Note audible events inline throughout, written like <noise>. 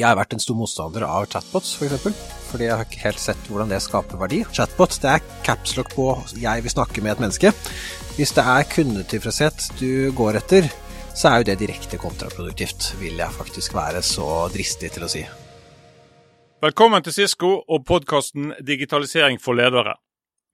Jeg har vært en stor motstander av chatbots, f.eks. For eksempel, fordi jeg har ikke helt sett hvordan det skaper verdi. Chatbot det er capslock på 'jeg vil snakke med et menneske'. Hvis det er kundetilfredshet du går etter, så er jo det direkte kontraproduktivt, vil jeg faktisk være så dristig til å si. Velkommen til Sisko og podkasten Digitalisering for ledere.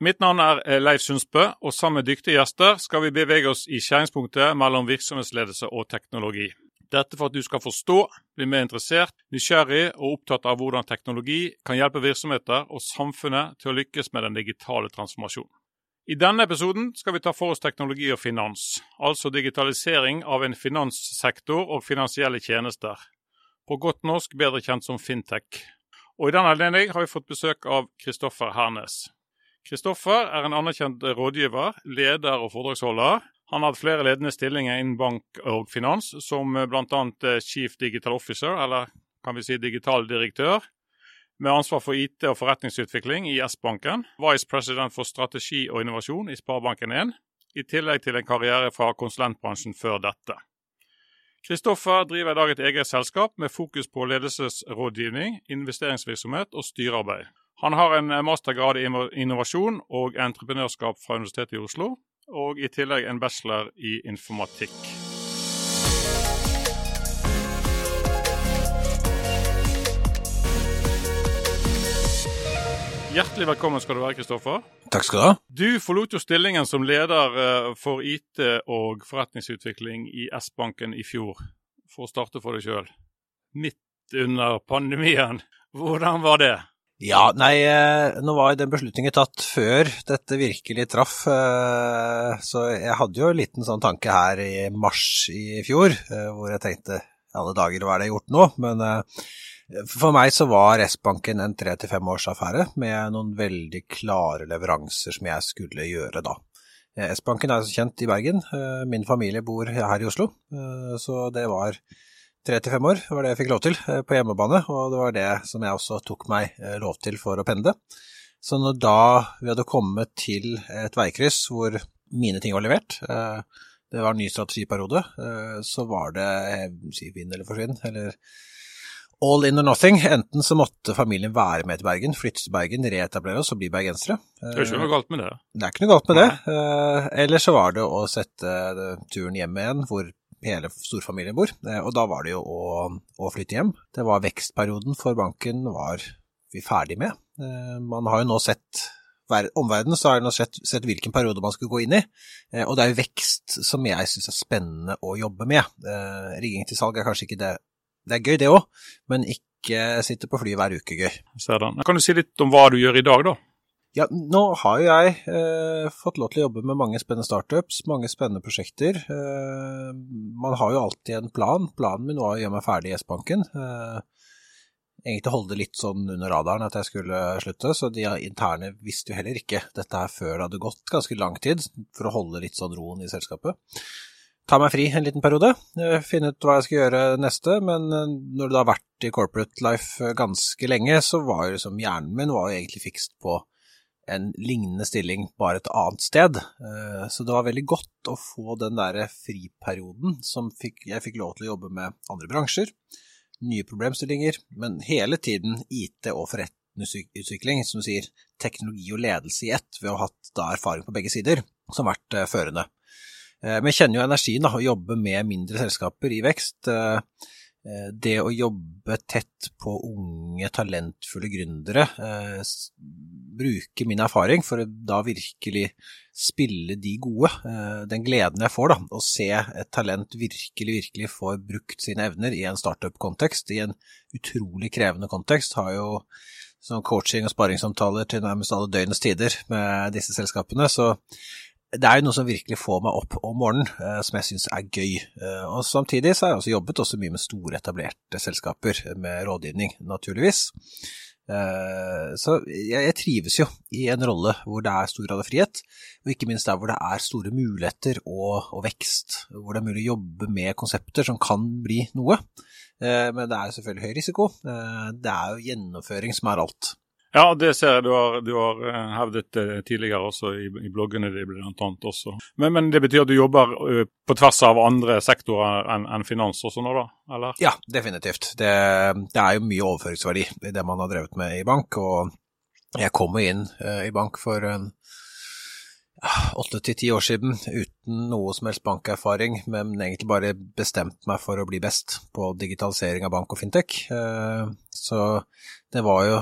Mitt navn er Leif Sundsbø, og sammen med dyktige gjester skal vi bevege oss i skjæringspunktet mellom virksomhetsledelse og teknologi. Dette for at du skal forstå, bli mer interessert, nysgjerrig og opptatt av hvordan teknologi kan hjelpe virksomheter og samfunnet til å lykkes med den digitale transformasjonen. I denne episoden skal vi ta for oss teknologi og finans, altså digitalisering av en finanssektor og finansielle tjenester. På godt norsk bedre kjent som fintech. Og I denne anledning har vi fått besøk av Kristoffer Hernes. Kristoffer er en anerkjent rådgiver, leder og foredragsholder han har hatt flere ledende stillinger innen bank og finans, som bl.a. Eh, Chief Digital Officer, eller kan vi si digital direktør, med ansvar for IT og forretningsutvikling i S-banken, Vice President for strategi og innovasjon i Sparebanken1, i tillegg til en karriere fra konsulentbransjen før dette. Kristoffer driver i dag et eget selskap med fokus på ledelsesrådgivning, investeringsvirksomhet og styrearbeid. Han har en mastergrad i innovasjon og entreprenørskap fra Universitetet i Oslo, og i tillegg en bachelor i informatikk. Hjertelig velkommen skal du være, Kristoffer. Takk skal du ha. Du forlot jo stillingen som leder eh, for IT og forretningsutvikling i S-banken i fjor, for å starte for deg sjøl. Midt under pandemien. Hvordan var det? Ja, nei, eh, nå var den beslutningen tatt før dette virkelig traff. Eh, så jeg hadde jo en liten sånn tanke her i mars i fjor, eh, hvor jeg tenkte alle dager, hva er det gjort nå? Men for meg så var S-banken en tre til fem års affære med noen veldig klare leveranser som jeg skulle gjøre da. S-banken er kjent i Bergen, min familie bor her i Oslo, så det var tre til fem år var det jeg fikk lov til eh, på hjemmebane, og det var det som jeg også tok meg eh, lov til for å pendle. Så når da vi hadde kommet til et veikryss hvor mine ting var levert, eh, det var en ny strategiperiode, så var det si vinn eller forsvinn, eller all in or nothing. Enten så måtte familien være med til Bergen, flytte til Bergen, reetablere oss og bli bergensere. Det er ikke noe galt med det? Det er ikke noe galt med det. Eller så var det å sette turen hjem igjen, hvor hele storfamilien bor. Eh, og da var det jo å, å, flytte hjem. Det var vekstperioden for banken var vi ferdig med. Eh, man har jo nå sett omverdenen, så har man sett, sett, hvilken periode man skulle gå inn i. Eh, og det er jo vekst som jeg syns er spennende å jobbe med. Rigging til salg er kanskje ikke det Det er gøy, det òg, men ikke sitte på fly hver uke gøy. Kan du si litt om hva du gjør i dag, da? Ja, nå har jo jeg eh, fått lov til å jobbe med mange spennende startups, mange spennende prosjekter. Eh, man har jo alltid en plan. Planen min var å gjøre meg ferdig i S-banken. Eh, egentlig holde det litt sånn under radaren at jeg skulle slutte, så de interne visste jo heller ikke dette her før det hadde gått ganske lang tid, for å holde litt sånn roen i selskapet. Ta meg fri en liten periode, eh, finne ut hva jeg skal gjøre neste, men eh, når du da har vært i corporate life ganske lenge, så var jo liksom hjernen min var jo egentlig fikst på en lignende stilling bare et annet sted. Eh, så det var veldig godt å få den der friperioden som jeg fikk lov til å jobbe med andre bransjer, nye problemstillinger, men hele tiden IT og forretningsutvikling, som du sier, teknologi og ledelse i ett, ved å ha hatt da erfaring på begge sider, som har vært eh, førende. Eh, men jeg kjenner jo energien da, å jobbe med mindre selskaper i vekst. Eh, det å jobbe tett på unge, talentfulle gründere, eh, bruke min erfaring for å da virkelig spille de gode, eh, den gleden jeg får da, å se et talent virkelig, virkelig får brukt sine evner i en startup-kontekst, i en utrolig krevende kontekst, har jo sånn coaching og sparingssamtaler til nærmest alle døgnets tider med disse selskapene, så det er jo noe som virkelig får meg opp om morgenen, eh, som jeg syns er gøy. Eh, og Samtidig så har jeg også jobbet også mye med store, etablerte selskaper med rådgivning, naturligvis. Eh, så jeg, trives jo i en rolle hvor det er stor grad av frihet, og ikke minst der hvor det er store muligheter og, og vekst. Hvor det er mulig å jobbe med konsepter som kan bli noe. Men det er selvfølgelig høy risiko. Det er jo gjennomføring som er alt. Ja, det ser jeg du har, du har eh, hevdet det tidligere også i, i bloggene dine annet også. Men, men, det betyr at du jobber uh, på tvers av andre sektorer enn en finans også nå, da? eller? Ja, definitivt. Det, det, er jo mye overføringsverdi i det man har drevet med i bank. Og jeg kom jo inn uh, i bank for åtte til ti år siden uten noe som helst bankerfaring, men egentlig bare bestemt meg for å bli best på digitalisering av bank og fintech. Så det var jo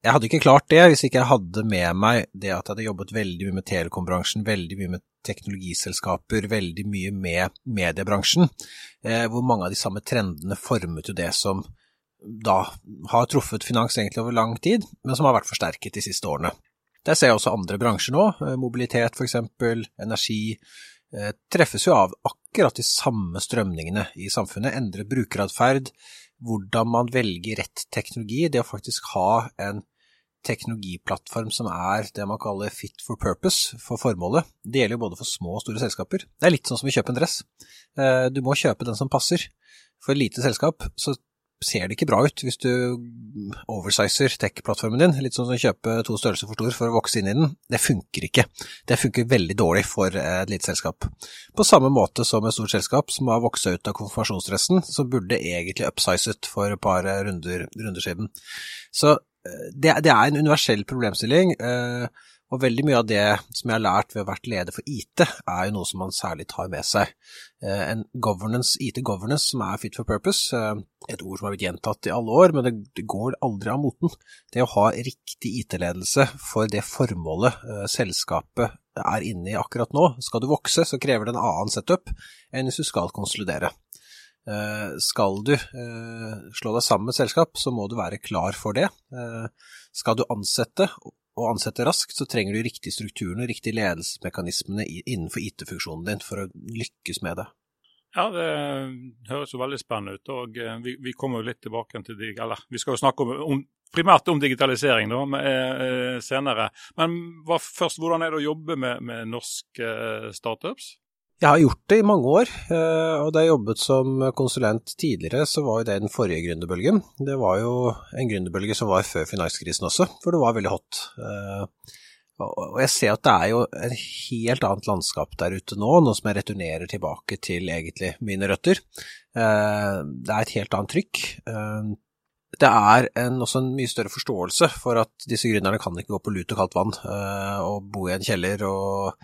jeg hadde ikke klart det hvis ikke jeg hadde med meg det at jeg hadde jobbet veldig mye med telekombransjen, veldig mye med teknologiselskaper, veldig mye med mediebransjen, eh, hvor mange av de samme trendene formet jo det som da har truffet finans egentlig over lang tid, men som har vært forsterket de siste årene. Der ser jeg også andre bransjer nå, mobilitet mobilitet f.eks., energi, eh, treffes jo av akkurat de samme strømningene i samfunnet, endret brukeratferd, hvordan man velger rett teknologi, det å faktisk ha en teknologiplattform som er det man kaller fit for purpose for formålet. Det gjelder jo både for små og store selskaper. Det er litt sånn som å kjøpe en dress. Eh, du må kjøpe den som passer. For et lite selskap så ser det ikke bra ut hvis du oversizer tech-plattformen din, litt sånn som å kjøpe to størrelser for stor for å vokse inn i den. Det funker ikke. Det funker veldig dårlig for et lite selskap. På samme måte som et stort selskap som har vokst ut av konfirmasjonsdressen, så burde egentlig upsizet for et par runder, runder siden. Så det, det, er en universell problemstilling, eh, og veldig mye av det som jeg har lært ved å ha vært leder for IT, er jo noe som man særlig tar med seg. Eh, en governance, IT-governance som er fit for purpose, eh, et ord som har blitt gjentatt i alle år, men det går aldri av moten. Det å ha riktig IT-ledelse for det formålet selskapet er inne i akkurat nå. Skal du vokse, så krever det en annen setup enn hvis du skal konsolidere. Eh, skal du eh, slå deg sammen med et selskap, så må du være klar for det. Eh, skal du ansette, og ansette raskt, så trenger du riktige strukturene, riktige ledelsesmekanismene innenfor IT-funksjonen din for å lykkes med det. Ja, det høres jo veldig spennende ut. og Vi, vi kommer jo litt tilbake til det, eller vi skal jo snakke om, om primært om digitalisering da, med, senere. Men hva, først, hvordan er det å jobbe med, med norske startups? Jeg har gjort det i mange år, eh, og da jeg jobbet som konsulent tidligere, så var jo det den forrige gründerbølgen. Det var jo en gründerbølge som var før finanskrisen også, for det var veldig hot. Eh, og jeg ser at det er jo et helt annet landskap der ute nå, nå som jeg returnerer tilbake til egentlig mine røtter. Eh, det er et helt annet trykk. Det er en, også en mye større forståelse for at disse gründerne kan ikke gå på lut og kaldt vann og bo i en kjeller og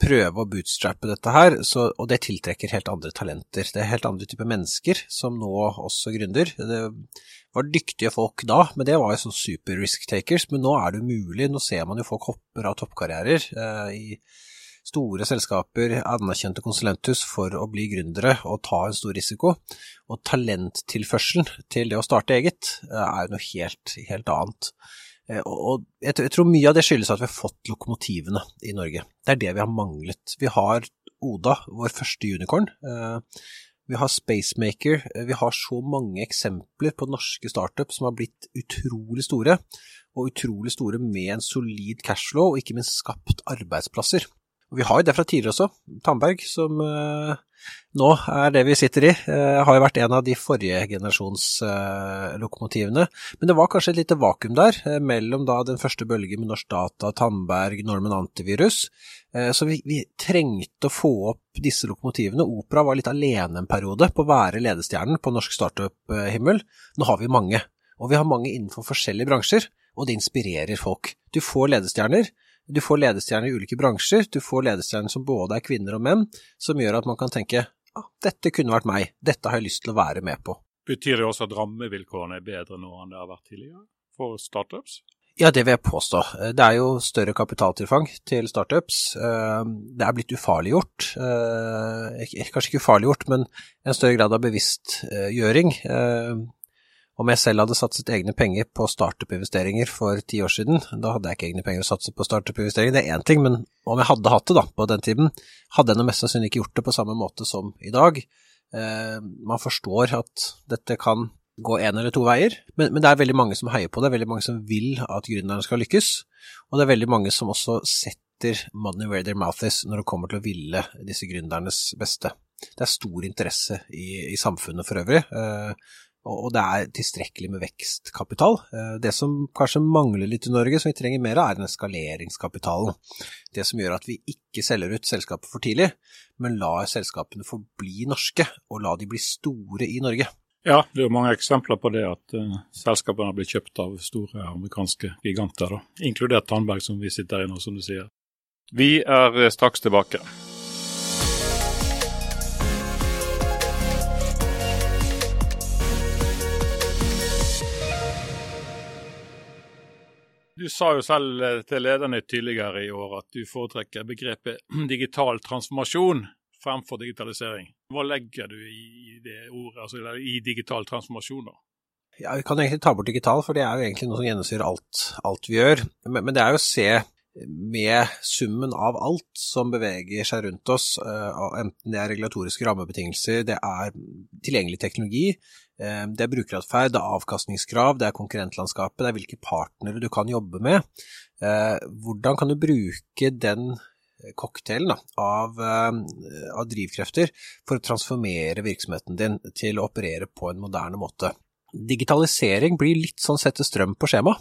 prøve å bootstrappe dette her, så, og det tiltrekker helt andre talenter. Det er helt andre typer mennesker som nå også gründer. Det var dyktige folk da, men det var jo sånn super risk takers. Men nå er det umulig. Nå ser man jo folk hopper av toppkarrierer eh, i store selskaper, anerkjente konsulenthus for å bli gründere og ta en stor risiko. Og talenttilførselen til det å starte eget eh, er jo noe helt, helt annet. Eh, og jeg tror mye av det skyldes at vi har fått lokomotivene i Norge. Det er det vi har manglet. Vi har Oda, vår første unicorn. Eh, vi har Spacemaker. Eh, vi har så mange eksempler på norske startups som har blitt utrolig store, og utrolig store med en solid cashflow, og ikke minst skapt arbeidsplasser. Og vi har jo det fra tidligere også. Tandberg, som uh, nå er det vi sitter i, uh, har jo vært en av de forrige generasjons uh, lokomotivene. Men det var kanskje et lite vakuum der, mellom da den første bølgen med Norsk Data, Tandberg, Normen Antivirus. så vi, vi, trengte å få opp disse lokomotivene. Opera var litt alene en periode på å være ledestjernen på norsk startup-himmel. Nå har vi mange, og vi har mange innenfor forskjellige bransjer, og det inspirerer folk. Du får ledestjerner du får ledestjerner i ulike bransjer, du får ledestjerner som både er kvinner og menn, som gjør at man kan tenke ah, dette kunne vært meg, dette har jeg lyst til å være med på. Betyr det også at rammevilkårene er bedre nå enn det har vært tidligere for startups? Ja, det vil jeg påstå. Det er jo større kapitaltilfang til startups. Eh, det er blitt ufarliggjort, eh, kanskje ikke ufarliggjort, men en større grad av bevisstgjøring. Om jeg selv hadde satset egne penger på startup-investeringer for ti år siden, da hadde jeg ikke egne penger å satse på startup-investeringer, det er én ting, men om jeg hadde hatt det da, på den tiden, hadde jeg nå mest sannsynlig ikke gjort det på samme måte som i dag. Eh, man forstår at dette kan gå én eller to veier, men, men, det er veldig mange som heier på det, veldig mange som vil at gründeren skal lykkes, og det er veldig mange som også setter money where their mouth is når det kommer til å ville disse gründernes beste. Det er stor interesse i, i samfunnet for øvrig. Eh, og det er tilstrekkelig med vekstkapital. Det som kanskje mangler litt i Norge, som vi trenger mer av, er den eskaleringskapitalen. Det som gjør at vi ikke selger ut selskapet for tidlig, men lar selskapene forbli norske, og la de bli store i Norge. Ja, det er jo mange eksempler på det at uh, selskapene har blitt kjøpt av store amerikanske giganter, da. inkludert Tandberg, som vi sitter i nå, som du sier. Vi er eh, straks tilbake. Du sa jo selv eh, til lederne tidligere i år at du foretrekker begrepet <clears throat> digital transformasjon fremfor digitalisering. Hva legger du i det ordet, altså i digital transformasjon? da? Ja, Vi kan egentlig ta bort digital, for det er jo egentlig noe som gjennomsyrer alt, alt vi gjør. Men, men, det er jo å se med summen av alt som beveger seg rundt oss, uh, enten det er regulatoriske rammebetingelser, det er tilgjengelig teknologi, uh, det er brukeratferd, det er avkastningskrav, det er konkurrentlandskapet, det er hvilke partnere du kan jobbe med. Uh, hvordan kan du bruke den cocktailen av, av, drivkrefter for å transformere virksomheten din til å operere på en moderne måte? Digitalisering blir litt sånn sette strøm på skjema.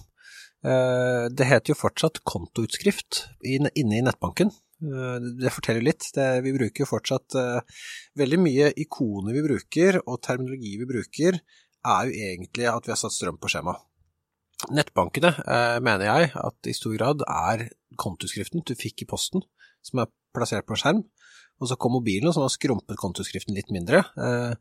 Eh, det heter jo fortsatt kontoutskrift inne i nettbanken. Eh, det forteller litt. Det, vi bruker jo fortsatt uh, veldig mye ikoner vi bruker, og terminologi vi bruker, er jo egentlig at vi har satt strøm på skjema. Nettbankene mener jeg at i stor grad er kontoskriften du fikk i posten, som er plassert på skjerm. Og så kom mobilen, som har skrumpet kontoskriften litt mindre. Uh,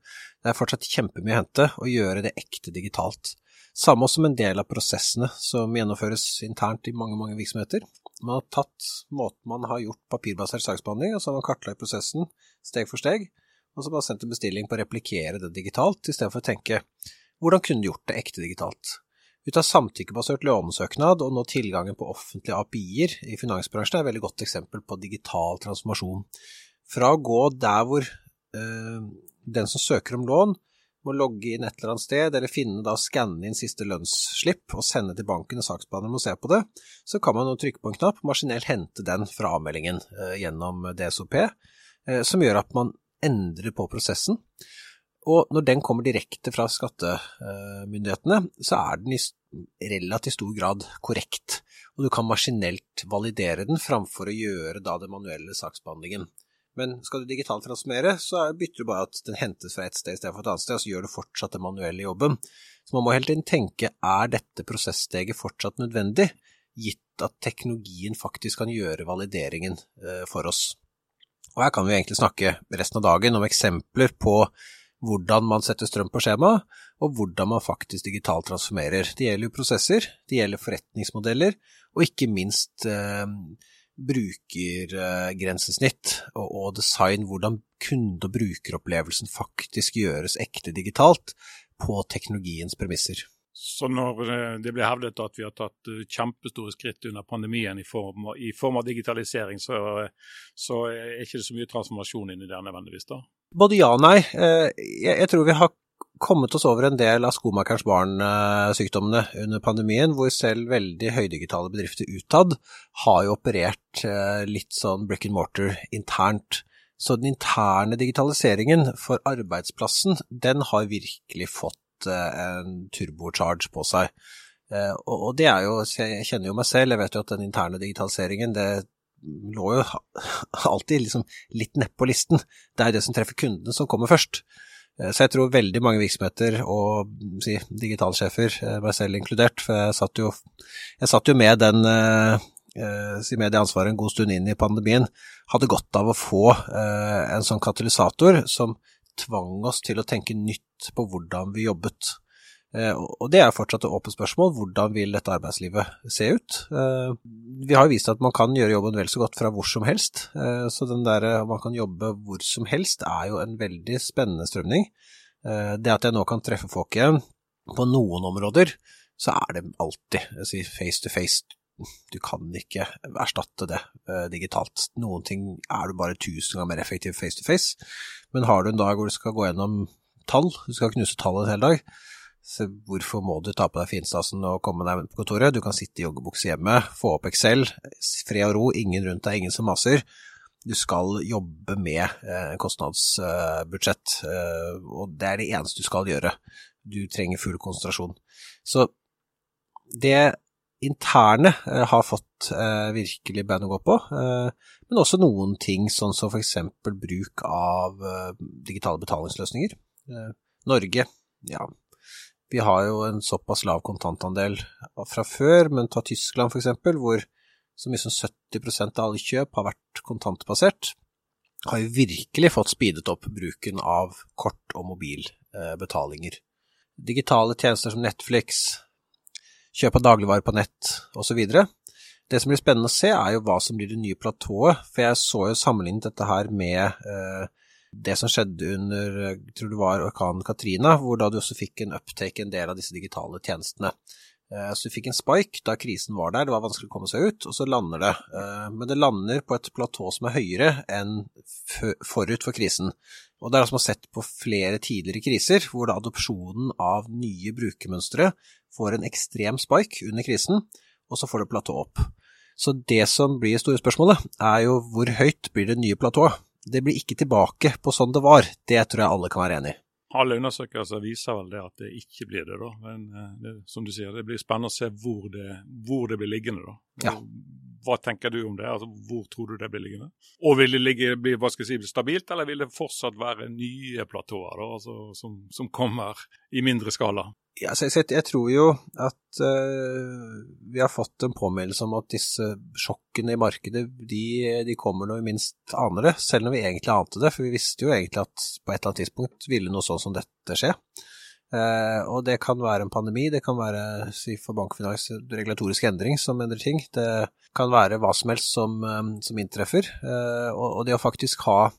det er fortsatt kjempemye å hente å gjøre det ekte digitalt. Samme som en del av prosessene som gjennomføres internt i mange, mange virksomheter. Man har tatt måten man har gjort papirbasert saksbehandling, og så har man kartlagt prosessen steg for steg, og så har man sendt en bestilling på å replikere det digitalt, istedenfor å tenke hvordan kunne du gjort det ekte digitalt? Ut av samtykkebasert lånesøknad og nå tilgangen på offentlige API-er i finansbransjen er et veldig godt eksempel på digital transformasjon. Fra å gå der hvor øh, den som søker om lån, må logge inn et eller annet sted, eller finne da skanne inn siste lønnsslipp og sende til banken, og saksbehandleren må se på det, så kan man jo trykke på en knapp, maskinelt hente den fra avmeldingen eh, gjennom DSOP, eh, som gjør at man endrer på prosessen. Og når den kommer direkte fra skattemyndighetene, så er den i relativt stor grad korrekt, og du kan maskinelt validere den framfor å gjøre da den manuelle saksbehandlingen. Men skal du digitalt transformere, så bytter du bare at den hentes fra et sted istedenfor et annet sted, og så gjør du fortsatt den manuelle jobben. Så man må hele tiden tenke er dette prosesssteget fortsatt nødvendig, gitt at teknologien faktisk kan gjøre valideringen eh, for oss. Og her kan vi egentlig snakke resten av dagen om eksempler på hvordan man setter strøm på skjema, og hvordan man faktisk digitalt transformerer. Det gjelder jo prosesser, det gjelder forretningsmodeller, og ikke minst eh, brukergrensesnitt og design, hvordan kunde- og brukeropplevelsen faktisk gjøres ekte digitalt på teknologiens premisser. Så når eh, det blir hevdet at vi har tatt eh, kjempestore skritt under pandemien i form, i form av digitalisering, så, så, er ikke det så mye transformasjon inni der nødvendigvis, da? Både ja og nei. Eh, jeg tror vi har kommet oss over en del av skomakerens barn-sykdommene under pandemien, hvor selv veldig høydigitale bedrifter utad har jo operert eh, litt sånn brick and mortar internt. Så den interne digitaliseringen for arbeidsplassen, den har virkelig fått eh, en turbocharge på seg. Eh, og det er jo, jeg kjenner jo meg selv, jeg vet jo at den interne digitaliseringen, det lå jo alltid liksom litt nedpå listen. Det er det som treffer kunden som kommer først. Eh, så jeg tror veldig mange virksomheter og si, digitalsjefer, eh, meg selv inkludert, for jeg satt jo, jeg satt jo med, den, eh, med det ansvaret en god stund inn i pandemien, hadde godt av å få en sånn katalysator som tvang oss til å tenke nytt på hvordan vi jobbet. Eh, og det er fortsatt et åpent spørsmål, hvordan vil dette arbeidslivet se ut? Eh, vi har jo vist at man kan gjøre jobben vel så godt fra hvor som helst, eh, så den der man kan jobbe hvor som helst er jo en veldig spennende strømning. Det at jeg nå kan treffe folk igjen på noen områder, så er det alltid si, face to face. Du kan ikke erstatte det digitalt. Noen ting er du bare tusen ganger mer effektiv face to face, men har du en dag hvor du skal gå gjennom tall, du skal knuse tallet en hel dag, så hvorfor må du ta på deg finstasen og komme deg på kontoret? Du kan sitte i joggebukse hjemme, få opp Excel, fred og ro, ingen rundt deg, ingen som maser. Du skal jobbe med eh, kostnadsbudsjett, eh, og det er det eneste du skal gjøre. du trenger full konsentrasjon. Så det interne eh, har fått virkelig bein å gå på, men også noen ting sånn som f.eks. bruk av digitale betalingsløsninger. Norge, ja, vi har jo en såpass lav kontantandel fra før, men ta Tyskland f.eks., hvor så mye som 70% av alle kjøp har vært kontantbasert, har jo virkelig fått speedet opp bruken av kort- og mobilbetalinger. Digitale tjenester som Netflix, kjøp av dagligvarer på nett osv. Det som blir spennende å se, er jo hva som blir det nye platået. For jeg så jo sammenlignet dette her med eh, det som skjedde under tror det var orkanen Katrina, hvor da du også fikk en uptake en del av disse digitale tjenestene. Eh, så du fikk en spike da krisen var der, det var vanskelig å komme seg ut, og så lander det. Eh, men det lander på et platå som er høyere enn forut for krisen. Og det er det som har sett på flere tidligere kriser, hvor da adopsjonen av nye brukermønstre får en ekstrem spike under krisen, og så får det platå opp. Så det som blir store spørsmålet, er jo hvor høyt blir det nye platået? Det blir ikke tilbake på sånn det var, det tror jeg alle kan være enig i. Alle undersøkelser viser vel det at det ikke blir det, da. Men eh, det, som du sier, det blir spennende å se hvor det, hvor det blir liggende, da. Ja. Hva tenker du om det? Altså, hvor tror du det blir liggende? Og vil det ligge, bli hva skal jeg si, stabilt, eller vil det fortsatt være nye platåer da, altså, som, som kommer i mindre skala? Ja, så jeg, jeg, tror jo at uh, vi har fått en påminnelse om at disse sjokkene i markedet de, de kommer når vi minst aner det, selv når vi egentlig ante det. For vi visste jo egentlig at på et eller annet tidspunkt ville noe sånn som dette skje. Uh, og det kan være en pandemi, det kan være si for bankfinans regulatorisk endring som endrer ting. Det kan være hva som helst som, um, som inntreffer. Uh, og, det å faktisk ha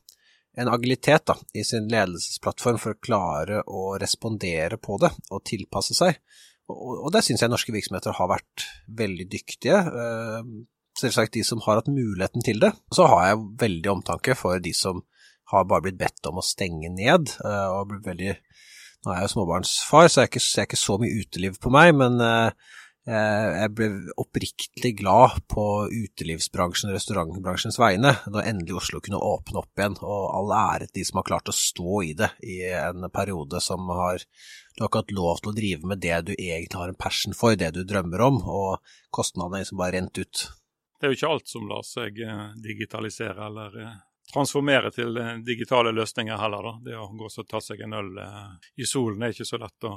en agilitet da, i sin ledelsesplattform for å klare å respondere på det og tilpasse seg. Og, og der syns jeg norske virksomheter har vært veldig dyktige. Eh, selvsagt de som har hatt muligheten til det. Så har jeg veldig omtanke for de som har bare blitt bedt om å stenge ned. Eh, og blitt veldig Nå er jeg jo småbarnsfar, så jeg er ikke, jeg er ikke så mye uteliv på meg, men eh, Eh, jeg ble oppriktig glad på utelivsbransjen og restaurantbransjens vegne da endelig Oslo kunne åpne opp igjen, og all ære til de som har klart å stå i det i en periode som har Du har ikke hatt lov til å drive med det du egentlig har en passion for, det du drømmer om, og kostnadene som bare rent ut. Det er jo ikke alt som lar seg eh, digitalisere eller transformere til eh, digitale løsninger heller. da. Det å gå og ta seg en øl eh, i solen er ikke så lett å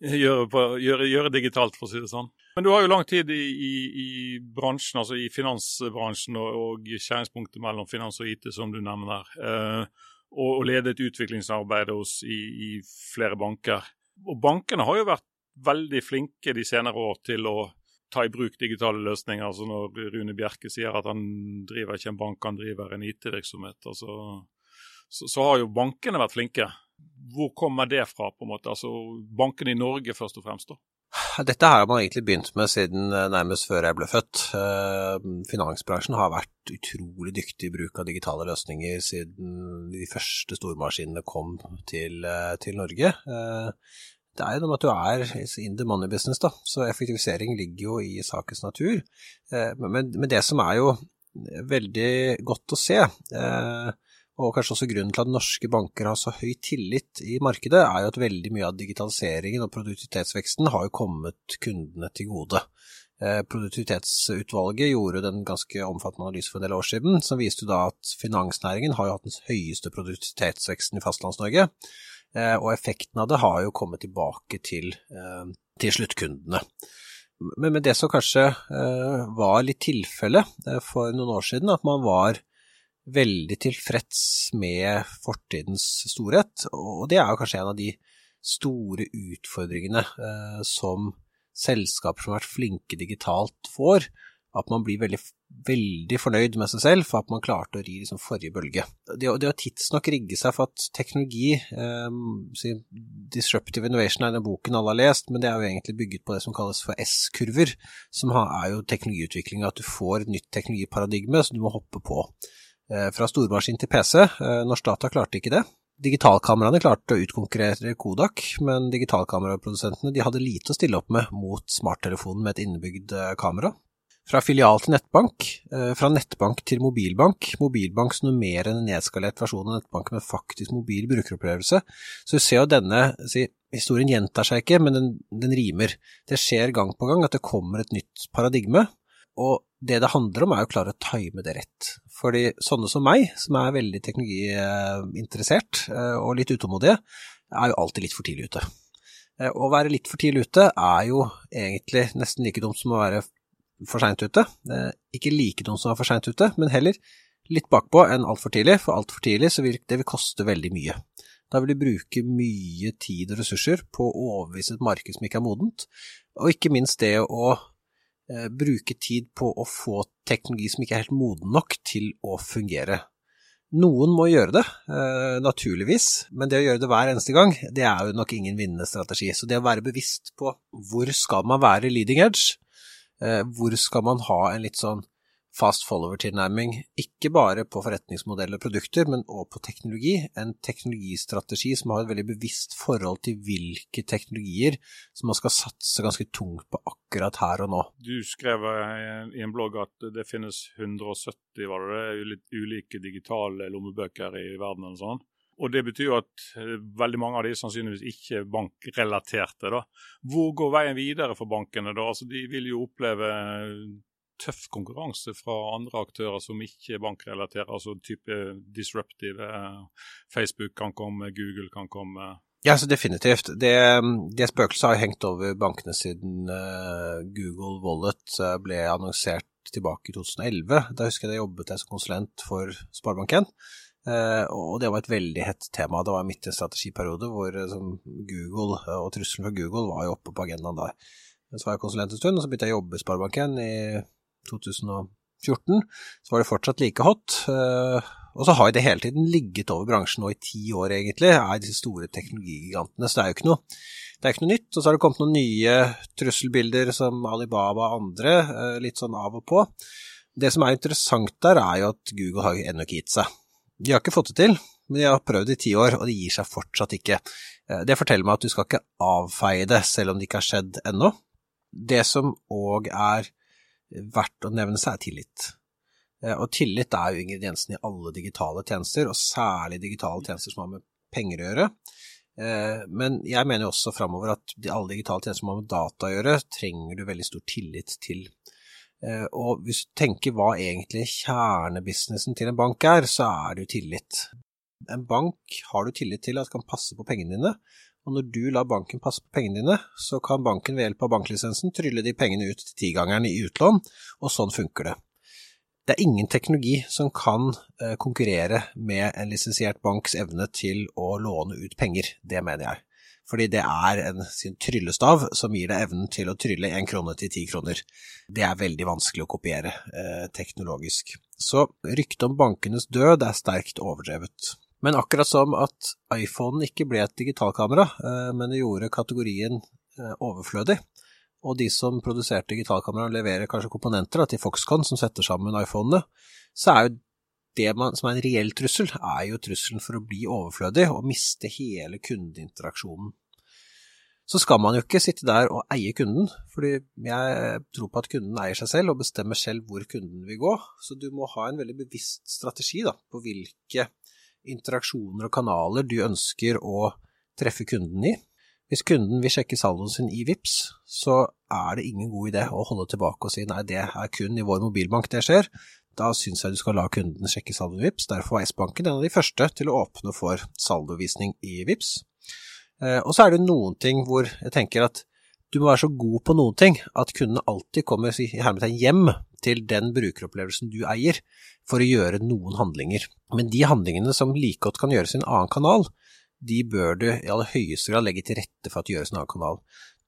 <laughs> gjøre, på, gjøre, gjøre, digitalt, for å si det sånn. Men du har jo lang tid i, i, i bransjen, altså i finansbransjen og, og skjæringspunktet mellom finans og IT, som du nevner. Eh, og, og ledet utviklingsarbeidet hos i, i flere banker. Og bankene har jo vært veldig flinke de senere år til å ta i bruk digitale løsninger. altså Når Rune Bjerke sier at han driver ikke en bank, han driver en IT-virksomhet, altså, så, så, har jo bankene vært flinke. Hvor kommer det fra, på en måte? Altså Bankene i Norge først og fremst, da? Dette har man egentlig begynt med siden eh, nærmest før jeg ble født. Eh, finansbransjen har vært utrolig dyktig i bruk av digitale løsninger siden de første stormaskinene kom til, eh, til Norge det er jo noe med at du er in the money business, da, så effektivisering ligger jo i sakens natur. Men, men, det som er jo veldig godt å se, eh, og kanskje også grunnen til at norske banker har så høy tillit i markedet, er jo at veldig mye av digitaliseringen og produktivitetsveksten har jo kommet kundene til gode. Eh, produktivitetsutvalget gjorde den ganske omfattende analyse for en del år siden, som viste da at finansnæringen har jo hatt den høyeste produktivitetsveksten i Fastlands-Norge. Eh, og effekten av det har jo kommet tilbake til, eh, til sluttkundene. Men med det som kanskje eh, var litt tilfelle for noen år siden, at man var veldig tilfreds med fortidens storhet, og det er jo kanskje en av de store utfordringene som selskaper som har vært flinke digitalt får, at man blir veldig, veldig fornøyd med seg selv for at man klarte å ri liksom forrige bølge. Det, det å tidsnok rigge seg for at teknologi eh, Disruptive Innovation er den boken alle har lest, men det er jo egentlig bygget på det som kalles for S-kurver, som er jo teknologiutvikling, at du får et nytt teknologiparadigme som du må hoppe på. Eh, fra stormaskin til PC. Eh, Norsk Data klarte ikke det. Digitalkameraene klarte å utkonkurrere Kodak, men digitalkameraprodusentene hadde lite å stille opp med mot smarttelefonen med et innebygd eh, kamera. Fra filial til nettbank, eh, fra nettbank til mobilbank. Mobilbank som enn en nedskalert versjon av nettbank med faktisk mobil brukeropplevelse. Så du ser jo denne si, historien gjentar seg ikke, men den, den, rimer. Det skjer gang på gang at det kommer et nytt paradigme, og det det handler om er å klare å time det rett. Fordi sånne som meg, som er veldig teknologiinteressert eh, og litt utålmodige, er jo alltid litt for tidlig ute. Eh, å være litt for tidlig ute er jo egentlig nesten like dumt som å være for seint ute. Ikke like noen som er for seint ute, men heller litt bakpå enn altfor tidlig, for altfor tidlig så vil det vil koste veldig mye. Da vil du bruke mye tid og ressurser på å overbevise et marked som ikke er modent, og ikke minst det å eh, bruke tid på å få teknologi som ikke er helt moden nok til å fungere. Noen må gjøre det, eh, naturligvis, men det å gjøre det hver eneste gang, det er jo nok ingen vinnende strategi. Så det å være bevisst på hvor skal man være leading edge, hvor skal man ha en litt sånn fast follower-tilnærming, ikke bare på forretningsmodeller og produkter, men også på teknologi. En teknologistrategi som har et veldig bevisst forhold til hvilke teknologier som man skal satse ganske tungt på akkurat her og nå. Du skrev i en blogg at det finnes 170 var det, ulike digitale lommebøker i verden. eller sånn. Og Det betyr jo at eh, veldig mange av de er sannsynligvis ikke er bankrelaterte. da. Hvor går veien videre for bankene? da? Altså, De vil jo oppleve tøff konkurranse fra andre aktører som ikke er bankrelatert, altså type disruptive. Facebook kan komme, Google kan komme. Ja, så definitivt. Det, det spøkelset har hengt over bankene siden uh, Google Wallet ble annonsert tilbake i 2011. Da husker jeg jeg jobbet jeg som konsulent for Sparebank1. Uh, og det var et veldig hett tema. Det var midt i en strategiperiode hvor Google og trusselen fra Google var jo oppe på agendaen da. Så var jeg konsulent en stund, og så begynte jeg å jobbe i Sparebank1 i 2014, så var det fortsatt like hot. Eh, og så har det hele tiden ligget over bransjen nå i ti år, egentlig, er disse store teknologigigantene. Så det er jo ikke noe, det er ikke noe nytt. Og så har det kommet noen nye trusselbilder som Alibaba og andre, eh, litt sånn av og på. Det som er interessant der, er jo at Google har ennå ikke gitt seg. De har ikke fått det til, men de har prøvd i ti år, og de gir seg fortsatt ikke. Eh, det forteller meg at du skal ikke avfeie det, selv om det ikke har skjedd ennå. Det som òg er verdt å nevne seg, er tillit. Eh, og tillit er jo ingrediensen i alle digitale tjenester, og særlig digitale tjenester som har med penger å gjøre. Eh, men jeg mener jo også framover at alle digitale tjenester som har med data å gjøre, trenger du veldig stor tillit til. Eh, og hvis du tenker hva egentlig kjernebusinessen til en bank er, så er det jo tillit. En bank har du tillit til at kan passe på pengene dine, og når du lar banken passe på pengene dine, så kan banken ved hjelp av banklisensen trylle de pengene ut til tigangeren i utlån, og sånn funker det. Det er ingen teknologi som kan eh, konkurrere med en lisensiert banks evne til å låne ut penger, det mener jeg. Fordi det er en sin tryllestav som gir deg evnen til å trylle én krone til ti kroner. Det er veldig vanskelig å kopiere eh, teknologisk. Så ryktet om bankenes død er sterkt overdrevet. Men akkurat som at iPhonen ikke ble et digitalkamera, eh, men det gjorde kategorien eh, overflødig, og de som produserte digitalkameraer leverer kanskje komponenter til Foxconn som setter sammen iPhonene, så er jo det man, som er en reell trussel, er jo trusselen for å bli overflødig og miste hele kundeinteraksjonen. Så skal man jo ikke sitte der og eie kunden, fordi jeg tror på at kunden eier seg selv og bestemmer selv hvor kunden vil gå, så du må ha en veldig bevisst strategi da, på hvilke interaksjoner og kanaler du ønsker å treffe kunden i. Hvis kunden vil sjekke saldoen sin i VIPS, så er det ingen god idé å holde tilbake og si nei, det er kun i vår mobilbank det skjer. Da syns jeg du skal la kunden sjekke saldoen i VIPS. Derfor var S-banken en av de første til å åpne for saldovisning i VIPS. Eh, og så er det noen ting hvor jeg tenker at du må være så god på noen ting at kundene alltid kommer i hermetegn hjem til den brukeropplevelsen du eier, for å gjøre noen handlinger. Men de handlingene som like godt kan gjøres i en annen kanal, de bør du i aller høyeste grad legge til rette for at det gjøres i en annen kanal.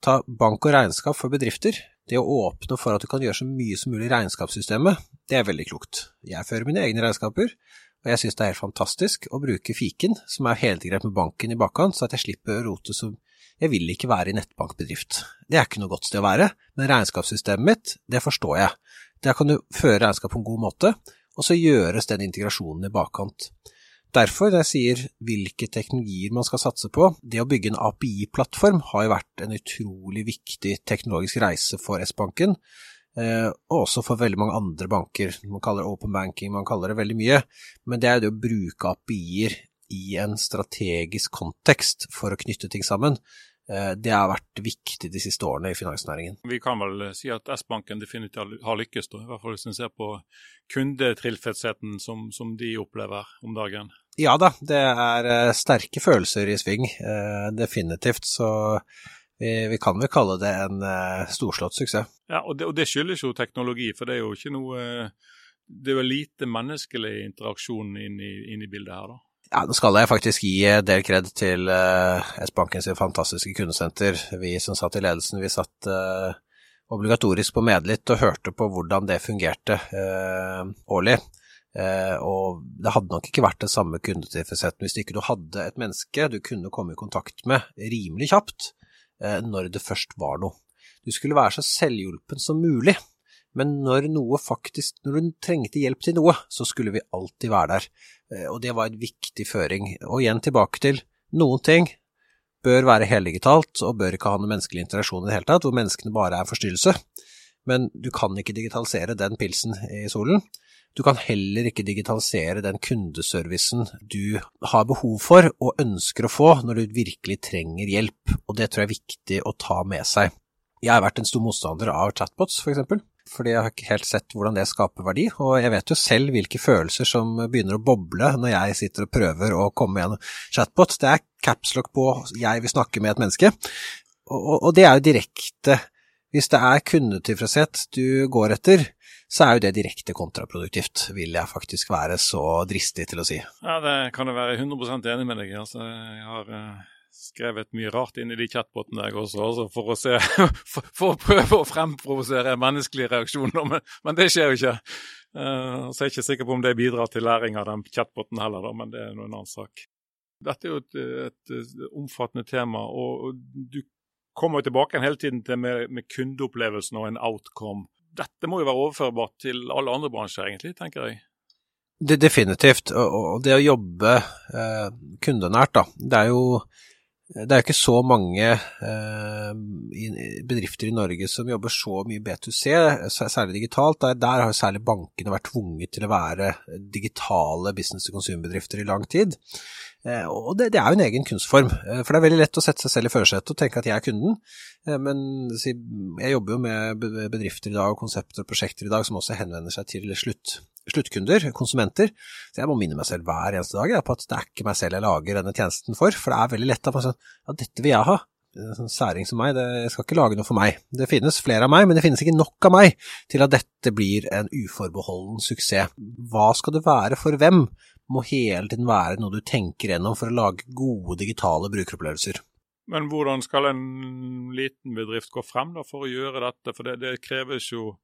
Ta bank og regnskap for bedrifter. Det å åpne for at du kan gjøre så mye som mulig i regnskapssystemet, det er veldig klokt. Jeg fører mine egne regnskaper, og jeg synes det er helt fantastisk å bruke fiken, som er helintegrert med banken i bakkant, så at jeg slipper å rote så jeg vil ikke være i nettbankbedrift. Det er ikke noe godt sted å være, men regnskapssystemet mitt, det forstår jeg. Der kan du føre regnskap på en god måte, og så gjøres den integrasjonen i bakkant. Derfor, når jeg sier hvilke teknologier man skal satse på, det å bygge en API-plattform har jo vært en utrolig viktig teknologisk reise for S-banken, og også for veldig mange andre banker. Man kaller det open banking, man kaller det veldig mye, men det er det å bruke API-er i en strategisk kontekst for å knytte ting sammen. Eh, det har vært viktig de siste årene i finansnæringen. Vi kan vel si at S-banken definitivt har lykkes, da, i hvert fall hvis en ser på kundetilfredsheten som, som, de opplever om dagen. Ja da, det er eh, sterke følelser i sving, eh, definitivt. Så vi, vi kan vel kalle det en storslått suksess. Ja, og det, og det skyldes jo teknologi, for det er jo ikke noe Det er jo lite menneskelig interaksjon inn i, inn i bildet her, da. Ja, Nå skal jeg faktisk gi del kred til uh, S-bankens fantastiske kundesenter. Vi som satt i ledelsen, vi satt uh, obligatorisk på Medlitt og hørte på hvordan det fungerte uh, årlig. Uh, og det hadde nok ikke vært den samme kundetilfredsheten hvis ikke du hadde et menneske du kunne komme i kontakt med rimelig kjapt når det først var noe. Du skulle være så selvhjulpen som mulig. Men når noe faktisk, når du trengte hjelp til noe, så skulle vi alltid være der. Eh, og det var en viktig føring. Og igjen tilbake til noen ting bør være heldigitalt og bør ikke ha noen menneskelig interaksjon i det hele tatt, hvor menneskene bare er forstyrrelse. Men du kan ikke digitalisere den pilsen i solen. Du kan heller ikke digitalisere den kundeservicen du har behov for og ønsker å få når du virkelig trenger hjelp, og det tror jeg er viktig å ta med seg. Jeg har vært en stor motstander av chatbots, for eksempel fordi jeg har ikke helt sett hvordan det skaper verdi. Og jeg vet jo selv hvilke følelser som begynner å boble når jeg sitter og prøver å komme gjennom chatbot. Det er capslock på 'jeg vil snakke med et menneske', og, og det er jo direkte Hvis det er kundetilfredshet du går etter, så er jo det direkte kontraproduktivt, vil jeg faktisk være så dristig til å si. Ja, det kan jeg være 100% enig med deg Altså, jeg har uh skrevet mye rart inn i de chatbotene jeg også, altså for, å se, <laughs> for, for, å prøve å fremprovosere menneskelige reaksjoner, men, men, det skjer jo ikke. Uh, så jeg er ikke sikker på om det bidrar til læring av den chatboten heller, da, men det er en annen sak. Dette er jo et, et, et omfattende tema, og du kommer jo tilbake hele tiden til med, med kundeopplevelsen og en outcome. Dette må jo være overførbart til alle andre bransjer, egentlig, tenker jeg. Det, definitivt. Og, det å jobbe eh, kundenært, da. Det er jo det er jo ikke så mange eh, bedrifter i Norge som jobber så mye B2C, særlig digitalt. Der, der har særlig bankene vært tvunget til å være digitale business to konsumbedrifter i lang tid. Eh, og det, det, er jo en egen kunstform, eh, for det er veldig lett å sette seg selv i førersetet og tenke at jeg er kunden. Eh, men jeg jobber jo med bedrifter i dag, og konsepter og prosjekter i dag som også henvender seg til slutt sluttkunder, konsumenter. Så jeg må minne meg selv hver eneste dag på at det er ikke meg selv jeg lager denne tjenesten for. For det er veldig lett at man sier ja, dette vil jeg ha. En sånn særing som meg, det, jeg skal ikke lage noe for meg. Det finnes flere av meg, men det finnes ikke nok av meg til at dette blir en uforbeholden suksess. Hva skal det være for hvem? Må hele tiden være noe du tenker gjennom for å lage gode digitale brukeropplevelser. Men hvordan skal en liten bedrift gå frem da for å gjøre dette? For det, det kreves jo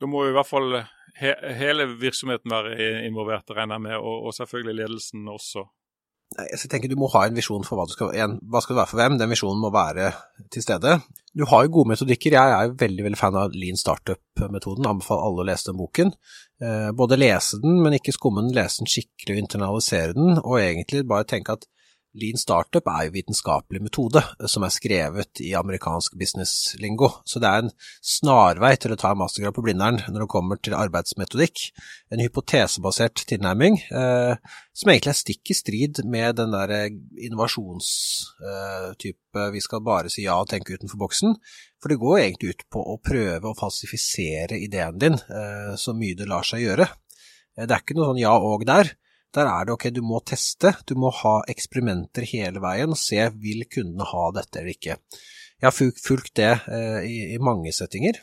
Da må i hvert fall he, hele virksomheten være involvert, regner jeg med, og, og, selvfølgelig ledelsen også? Nei, jeg tenker Du må ha en visjon for hva du skal, en, hva skal det være for hvem. Den visjonen må være til stede. Du har jo gode metodikker. Jeg er veldig veldig fan av lean startup-metoden. Anbefaler alle å lese den boken. Eh, både lese den, men ikke skumme den, lese den skikkelig og internalisere den, og egentlig bare tenke at Lean startup er jo vitenskapelig metode som er skrevet i amerikansk business-lingo, så det er en snarvei til å ta en mastergrad på Blindern når det kommer til arbeidsmetodikk. En hypotesebasert tilnærming eh, som egentlig er stikk i strid med den der innovasjonstype eh, vi skal bare si ja og tenke utenfor boksen, for det går egentlig ut på å prøve å falsifisere ideen din eh, så mye det lar seg gjøre. Eh, det er ikke noe sånn ja og der. Der er det ok, du må teste, du må ha eksperimenter hele veien se vil kundene ha dette eller ikke. Jeg har fulgt det eh, i, i, mange settinger.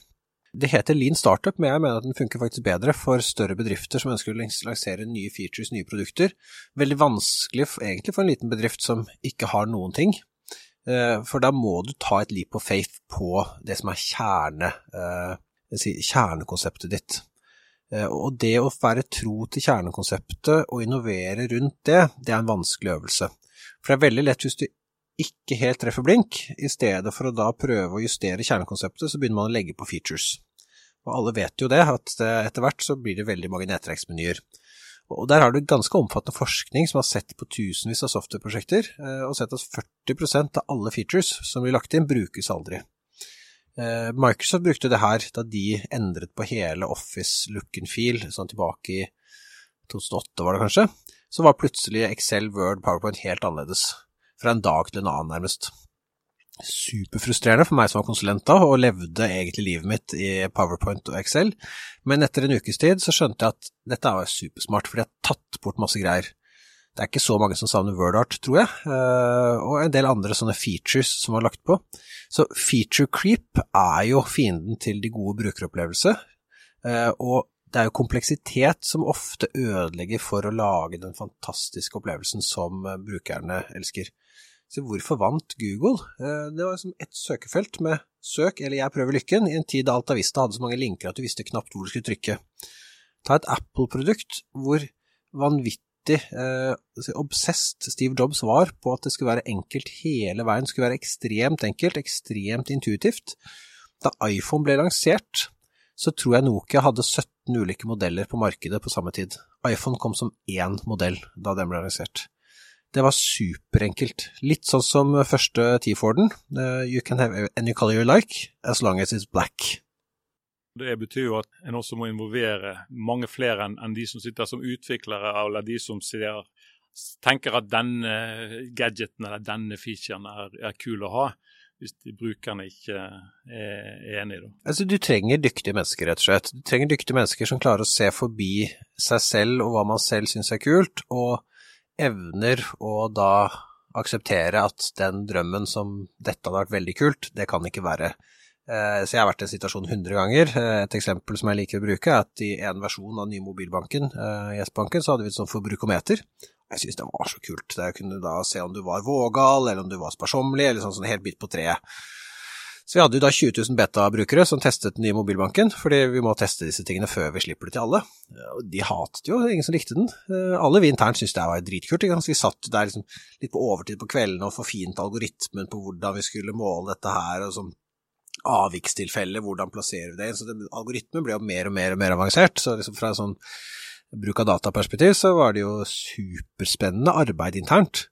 Det heter Lean Startup, men jeg mener at den funker faktisk bedre for større bedrifter som ønsker å lansere nye features, nye produkter. Veldig vanskelig egentlig for en liten bedrift som ikke har noen ting. Eh, for da må du ta et leap of faith på det som er kjerne, eh, kjernekonseptet ditt. Eh, og det å være tro til kjernekonseptet og innovere rundt det, det er en vanskelig øvelse. For det er veldig lett hvis du ikke helt treffer blink, i stedet for å da prøve å justere kjernekonseptet, så begynner man å legge på features. Og alle vet jo det, at etter hvert så blir det veldig mange nettverksmenyer. Og der har du ganske omfattende forskning som har sett på tusenvis av softwareprosjekter, eh, og sett at 40% av alle features som blir lagt inn, brukes aldri. Eh, Microsoft brukte det her da de endret på hele Office-look and feel, sånn tilbake i 2008 var det kanskje. Så var plutselig Excel, Word, PowerPoint helt annerledes. Fra en dag til en annen, nærmest. superfrustrerende for meg som var konsulent da, og levde egentlig livet mitt i PowerPoint og Excel. Men etter en ukes tid så skjønte jeg at dette var supersmart, for de har tatt bort masse greier. Det er ikke så mange som savner WordArt, tror jeg, eh, og en del andre sånne features som var lagt på. Så feature creep er jo fienden til de gode brukeropplevelser, eh, og det er jo kompleksitet som ofte ødelegger for å lage den fantastiske opplevelsen som brukerne elsker. Så hvorfor vant Google? Eh, det var liksom ett søkefelt med søk eller jeg prøver lykken, i en tid da Altavista hadde så mange linker at du visste knapt hvor du skulle trykke. Ta et Apple-produkt hvor vanvittig eh, obsessed Steve Jobs var på at det skulle være enkelt hele veien, det skulle være ekstremt enkelt, ekstremt intuitivt. Da iPhone ble lansert, så tror jeg Nokia hadde 17 ulike modeller på markedet på samme tid. iPhone kom som én modell da den ble lansert. Det var superenkelt. Litt sånn som første T-Forden. Uh, you can have any color you like, as long as it's black. Det betyr jo at en også må involvere mange flere enn de som sitter som utviklere, eller de som ser, tenker at denne gadgeten eller denne featuren er, er kul å ha hvis brukerne ikke er enig. det. Altså, du trenger dyktige mennesker, rett og slett. Du trenger dyktige mennesker som klarer å se forbi seg selv og hva man selv syns er kult, og evner å da akseptere at den drømmen som dette hadde vært veldig kult, det kan ikke være. Eh, så jeg har vært i en situasjon 100 ganger. Eh, et eksempel som jeg liker å bruke, er at i en versjon av nye mobilbanken, eh, S-banken, så hadde vi et sånt forbrukometer. Jeg synes det var så kult. Det kunne da se om du var vågal, eller om du var sparsommelig, eller sånn, sånn helt bit på treet. Så vi hadde jo da 20 000 beta-brukere som testet den nye mobilbanken, fordi vi må teste disse tingene før vi slipper det til alle. De hatet jo, ingen som likte den. Alle vi internt syntes det var dritkult. Så vi satt der liksom litt på overtid på kveldene og forfint algoritmen på hvordan vi skulle måle dette her, og sånn avvikstilfelle, hvordan plasserer vi det Så det, algoritmen ble jo mer og mer og mer avansert. Så liksom fra sånn bruk av dataperspektiv så var det jo superspennende arbeid internt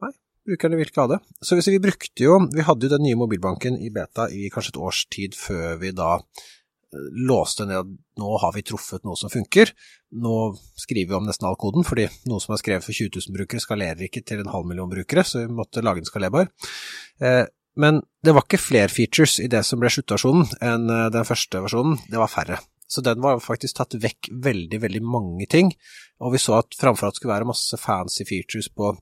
Nei, brukerne vil ikke ha det. Så vi brukte jo Vi hadde jo den nye mobilbanken i beta i kanskje et års tid før vi da eh, låste ned at nå har vi truffet noe som funker. Nå skriver vi om nesten all koden, fordi noe som er skrevet for 20 000 brukere skalerer ikke til en halv million brukere, så vi måtte lage den skalerbar. Eh, men det var ikke flere features i det som ble sluttversjonen enn eh, den første versjonen, det var færre. Så den var faktisk tatt vekk veldig, veldig mange ting, og vi så at framfor at det skulle være masse fancy features på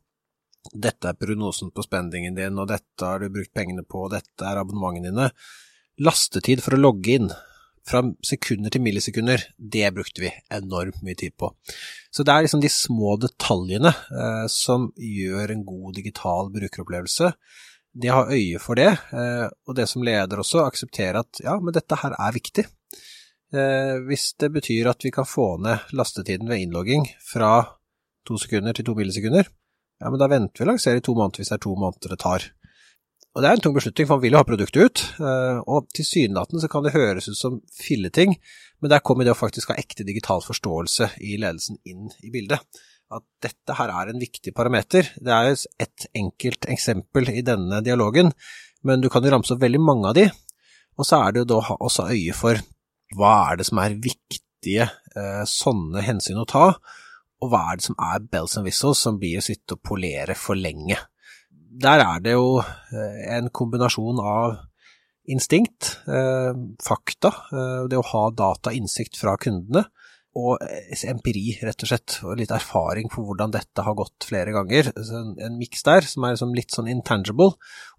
dette er prognosen på spendingen din, og dette har du brukt pengene på, og dette er abonnementene dine. Lastetid for å logge inn, fra sekunder til millisekunder, det brukte vi enormt mye tid på. Så det er liksom de små detaljene eh, som gjør en god digital brukeropplevelse. De har øye for det, eh, og det som leder også, aksepterer at ja, men dette her er viktig. Eh, hvis det betyr at vi kan få ned lastetiden ved innlogging fra to sekunder til to millisekunder, ja, men da venter vi og lanserer i to måneder hvis det er to måneder det tar. Og det er en tung beslutning, for man vil jo ha produktet ut, eh, og tilsynelatende så kan det høres ut som filleting, men der kommer det å faktisk ha ekte digital forståelse i ledelsen inn i bildet. At dette her er en viktig parameter. Det er jo et enkelt eksempel i denne dialogen, men du kan jo ramse opp veldig mange av de, og så er det jo da også øye for hva er det som er viktige eh, sånne hensyn å ta, og hva er det som er bells and whistles som blir å sitte og polere for lenge? Der er det jo eh, en kombinasjon av instinkt, eh, fakta, eh, det å ha data innsikt fra kundene, og empiri, rett og slett, og litt erfaring på hvordan dette har gått flere ganger. En, en miks der som er liksom litt sånn intangible.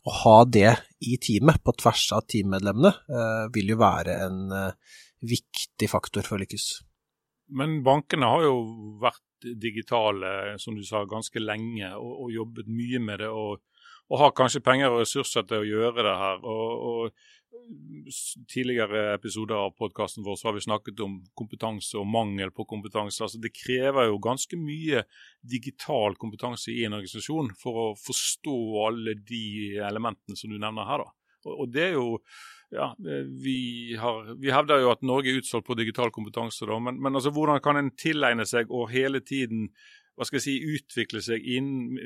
Å ha det i teamet, på tvers av teammedlemmene, vil jo være en viktig faktor for å lykkes. Men bankene har jo vært digitale som du sa, ganske lenge og, og jobbet mye med det. Og, og, har kanskje penger og ressurser til å gjøre det her. og, og tidligere episoder av podkasten vår så har vi snakket om kompetanse og mangel på kompetanse. Altså Det krever jo ganske mye digital kompetanse i en organisasjon for å forstå alle de elementene som du nevner her. da. Og, det er jo ja, vi, har, vi, hevder jo at Norge er utsolgt på digital kompetanse, da, men, men altså, hvordan kan en tilegne seg og hele tiden hva skal jeg si, utvikle seg inn,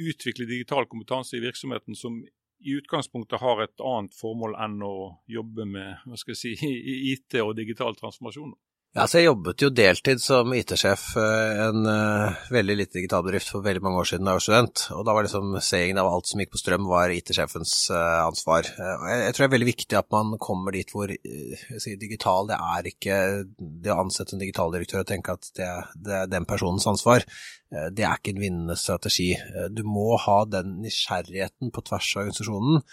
utvikle digital kompetanse i virksomheten som i utgangspunktet har et annet formål enn å jobbe med hva skal jeg si, <laughs> IT og digital transformasjon? Ja, så Jeg jobbet jo deltid som IT-sjef eh, en uh, veldig liten digital bedrift for veldig mange år siden da jeg var student. og Da var liksom seingen av alt som gikk på strøm var IT-sjefens uh, ansvar. Uh, jeg, jeg, tror det er veldig viktig at man kommer dit hvor sier, digital det er ikke det å ansette en digitaldirektør og tenke at det, det er den personens ansvar. det er ikke en vinnende strategi. Du må ha den nysgjerrigheten på tvers av organisasjonen.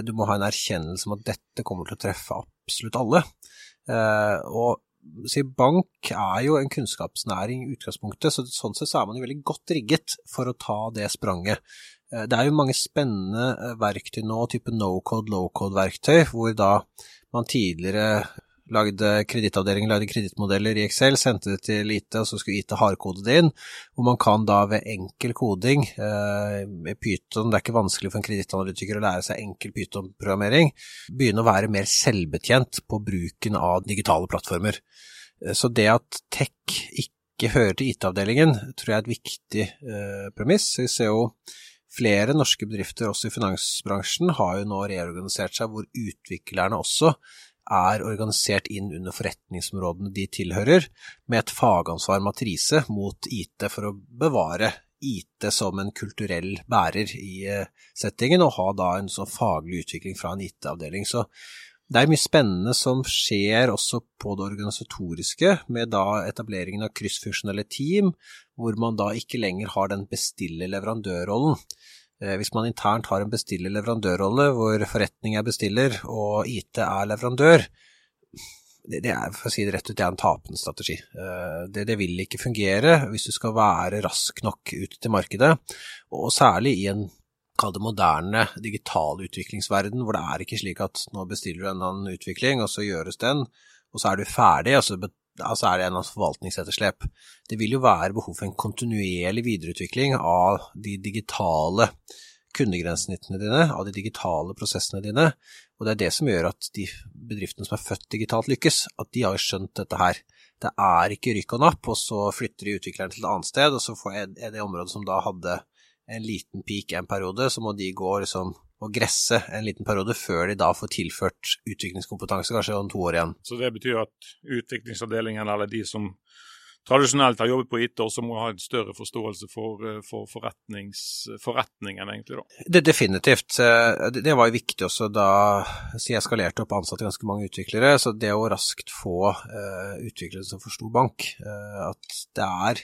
du må ha en erkjennelse om at dette kommer til å treffe absolutt alle. og si, bank er jo en kunnskapsnæring i utgangspunktet, så sånn sett så er man jo veldig godt rigget for å ta det spranget. Eh, det er jo mange spennende eh, verktøy nå, type no-code, low-code-verktøy, hvor da man tidligere lagde kredittavdelingen lagde kredittmodeller i Excel, sendte det til IT, og så skulle IT hardkode det inn. Hvor man kan da ved enkel koding eh, med Python, det er ikke vanskelig for en kredittanalytiker å lære seg enkel Python-programmering, begynne å være mer selvbetjent på bruken av digitale plattformer. Eh, så det at tech ikke hører til IT-avdelingen, tror jeg er et viktig eh, premiss. Vi ser jo flere norske bedrifter, også i finansbransjen, har jo nå reorganisert seg, hvor utviklerne også er organisert inn under forretningsområdene de tilhører, med et fagansvar matrise mot IT for å bevare IT som en kulturell bærer i eh, settingen, og ha da en sånn faglig utvikling fra en IT-avdeling. Så det er mye spennende som skjer også på det organisatoriske, med da etableringen av kryssfunksjonelle team, hvor man da ikke lenger har den bestiller-leverandørrollen. Eh, hvis man internt har en bestiller-leverandørrolle hvor forretning er bestiller og IT er leverandør, det, er for å si det rett ut, det er en tapende strategi. Eh, det, det, vil ikke fungere hvis du skal være rask nok ut til markedet, og særlig i en kall det moderne digital utviklingsverden, hvor det er ikke slik at nå bestiller du en annen utvikling, og så gjøres den, og så er du ferdig, og så altså er det en forvaltningsetterslep. Det vil jo være behov for en kontinuerlig videreutvikling av de digitale kundegrensesnittene dine, av de digitale prosessene dine, og det er det som gjør at de bedriftene som er født digitalt lykkes, at de har skjønt dette her. Det er ikke rykk og napp, og så flytter de utvikleren til et annet sted, og så er det området som da hadde en liten peak en periode, så må de gå liksom og gresse en liten periode før de da får tilført utviklingskompetanse, kanskje om to år igjen. Så det betyr at utviklingsavdelingen, eller de som tradisjonelt har jobbet på IT, også må ha en større forståelse for, eh, for forretningen, egentlig? da? Det, definitivt. Eh, det var jo viktig også da så jeg skalerte opp og ansatte ganske mange utviklere. Så det å raskt få uh, utviklere som forsto bank, uh, at det er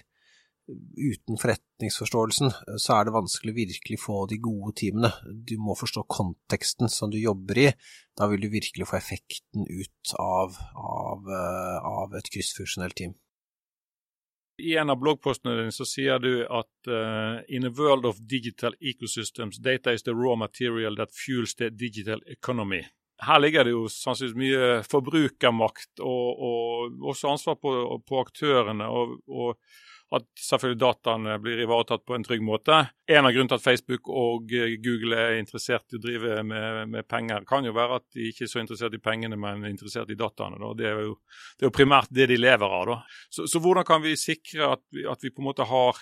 uten forretningsforståelsen så er det vanskelig å virkelig få de gode teamene. Du må forstå konteksten som du jobber i. Da vil du virkelig få effekten ut av, av, eh, av et kryssfunksjonelt team. I en av bloggpostene dine så sier du at uh, in a world of digital ecosystems, data is the raw material that fuels the digital economy. Her ligger det jo sannsynligvis mye forbrukermakt og, og også ansvar på, på aktørene. og, og at selvfølgelig dataene blir ivaretatt på en trygg måte. En av grunnene til at Facebook og eh, Google er interessert i å drive med, med, penger, kan jo være at de ikke er så interessert i pengene, men er interessert i dataene. Da. Det, er jo, det er jo primært det de lever av. Så, så hvordan kan vi sikre at vi, at vi, på en måte har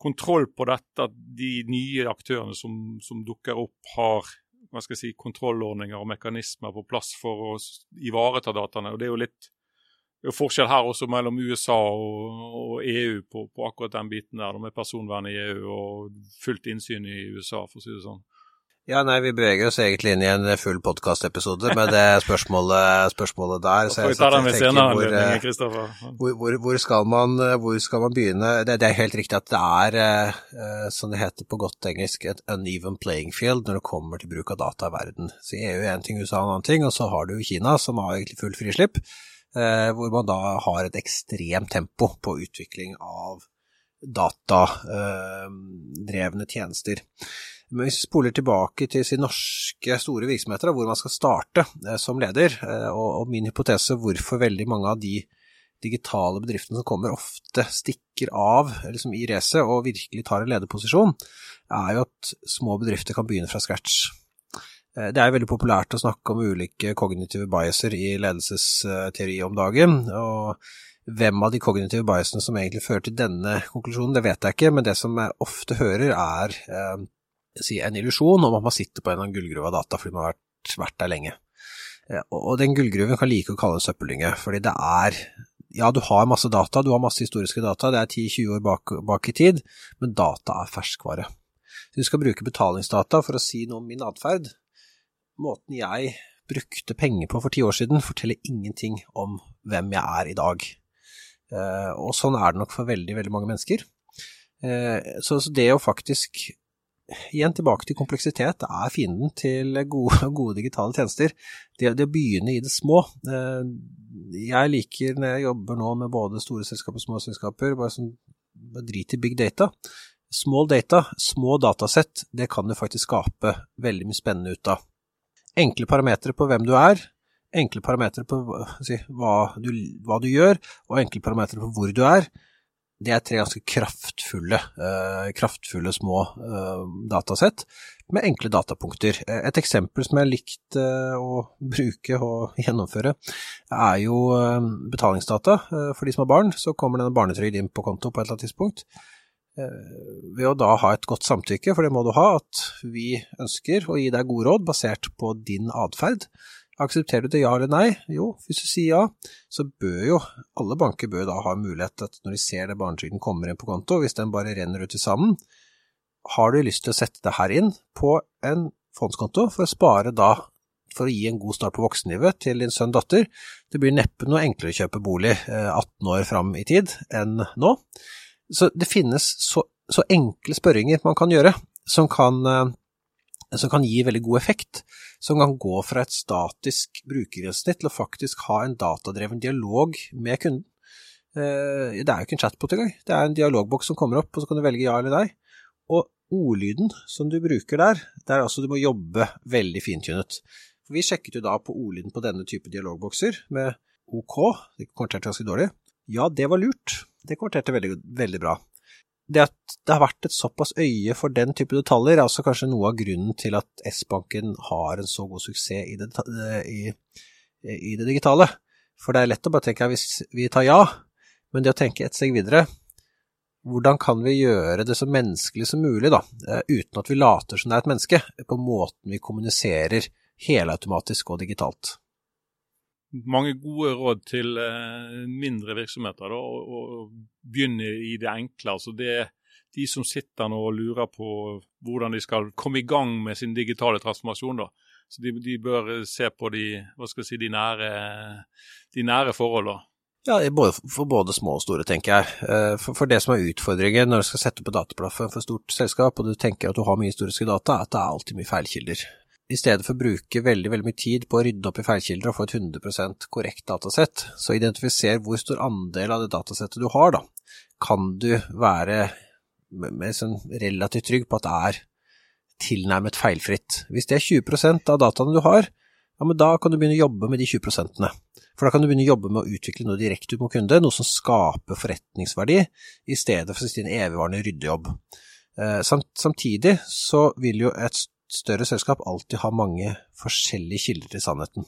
kontroll på dette, at de nye aktørene som, som dukker opp, har hva skal jeg si, kontrollordninger og mekanismer på plass for å ivareta dataene. og det er jo litt det er forskjell her også mellom USA og, og EU på, på, akkurat den biten der, med personvern i EU og fullt innsyn i USA, for å si det sånn. Ja, nei, vi beveger oss egentlig inn i en full podkastepisode med det spørsmålet, spørsmålet der. Så jeg, så jeg tenker hvor, eh, hvor, hvor, hvor, skal man, hvor skal man begynne? Det, det, er helt riktig at det er, eh, som det heter på godt engelsk, et uneven playing field når det kommer til bruk av data i verden. Så EU er én ting, USA en annen ting, og så har du Kina som har egentlig full frislipp. Eh, hvor man da har et ekstremt tempo på utvikling av datadrevne tjenester. Men hvis vi spoler tilbake til sine norske store virksomheter, hvor man skal starte eh, som leder, eh, og min hypotese hvorfor veldig mange av de digitale bedriftene som kommer, ofte stikker av liksom i racet og virkelig tar en lederposisjon, er jo at små bedrifter kan begynne fra scratch. Eh, det er veldig populært å snakke om ulike kognitive biaser i ledelsesteori om dagen. og hvem av de kognitive biasene som egentlig fører til denne konklusjonen, det vet jeg ikke, men det som jeg ofte hører er eh, si en illusjon om at man sitter på en gullgruve av data fordi man har vært, vært der lenge. Eh, og den gullgruven kan like å kalle en søppeldynge, fordi det er ja, du har masse data, du har masse historiske data, det er 10-20 år bak, bak, i tid, men data er ferskvare. Så du skal bruke betalingsdata for å si noe om min atferd. Måten jeg brukte penger på for ti år siden, forteller ingenting om hvem jeg er i dag. Eh, og sånn er det nok for veldig, veldig mange mennesker. Eh, så det å faktisk Igjen tilbake til kompleksitet, det er fienden til gode, <laughs> gode digitale tjenester. Det, det, å begynne i det små. Eh, jeg liker når jeg jobber nå med både store selskaper og små selskaper, bare sånn drit i big data. Small data, små datasett, det kan du faktisk skape veldig mye spennende ut av. Enkle parametere på hvem du er, enkle parametere på si, hva, du, hva, du, gjør, og enkle parametere på hvor du er det er tre ganske kraftfulle, eh, kraftfulle små eh, datasett med enkle datapunkter. Eh, et eksempel som jeg har likt eh, å bruke og <laughs> gjennomføre, er jo eh, betalingsdata. For de som har barn, så kommer denne barnetrygd inn på konto på et eller annet tidspunkt. Ved å da ha et godt samtykke, for det må du ha, at vi ønsker å gi deg gode råd basert på din atferd, Aksepterer du det ja eller nei? Jo, hvis du sier ja, så bør jo alle banker bør da ha mulighet til at når de ser det barnetrygden kommer inn på konto, hvis den bare renner ut i sanden, har du lyst til å sette det her inn på en fondskonto for å spare da for å gi en god start på voksenlivet til din sønn-datter. Det blir neppe noe enklere å kjøpe bolig 18 eh, år fram i tid enn nå. Så det finnes så, så enkle spørringer man kan gjøre som kan eh, som kan gi veldig god effekt, som kan gå fra et statisk brukergrensesnitt til å faktisk ha en datadreven dialog med kunden. Eh, det er jo ikke en chatbot engang, det er en dialogboks som kommer opp, og så kan du velge ja eller nei. Og ordlyden som du bruker der, det er altså du må jobbe veldig fintunet. For vi sjekket jo da på ordlyden på denne type dialogbokser med OK, det konverterte ganske dårlig. Ja, det var lurt. Det kvarterte veldig, veldig bra det at det har vært et såpass øye for den type detaljer, er også kanskje noe av grunnen til at S-banken har en så god suksess i det, i, i det, digitale. For det er lett å bare tenke at hvis vi tar ja, men det å tenke et steg videre hvordan kan vi gjøre det så menneskelig som mulig, da, eh, uten at vi later som det er et menneske, på måten vi kommuniserer helautomatisk og digitalt? Mange gode råd til eh, mindre virksomheter. Da, og, begynne i det enkle. altså det de som sitter nå og lurer på hvordan de skal komme i gang med sin digitale transformasjon. da. Så de, de bør se på de, hva skal si, de nære, de nære forholdene. Ja, for både små og store, tenker jeg. Eh, for, det som er utfordringen når du skal sette på dataplattform for stort selskap, og du tenker at du har mye historiske data, er at det er alltid mye feilkilder i stedet for å bruke veldig veldig mye tid på å rydde opp i feilkilder og få et 100% korrekt datasett, så identifiser hvor stor andel av det datasettet du har, da. Kan du være sånn relativt trygg på at det er tilnærmet feilfritt? Hvis det er 20% av dataene du har, ja, men da kan du begynne å jobbe med de 20% For da kan du begynne å jobbe med å utvikle noe direkte ut mot kunde, noe som skaper forretningsverdi, i stedet for å sitte i en evigvarende ryddejobb. Eh, samtidig så vil jo et større selskap alltid har mange forskjellige kilder til sannheten.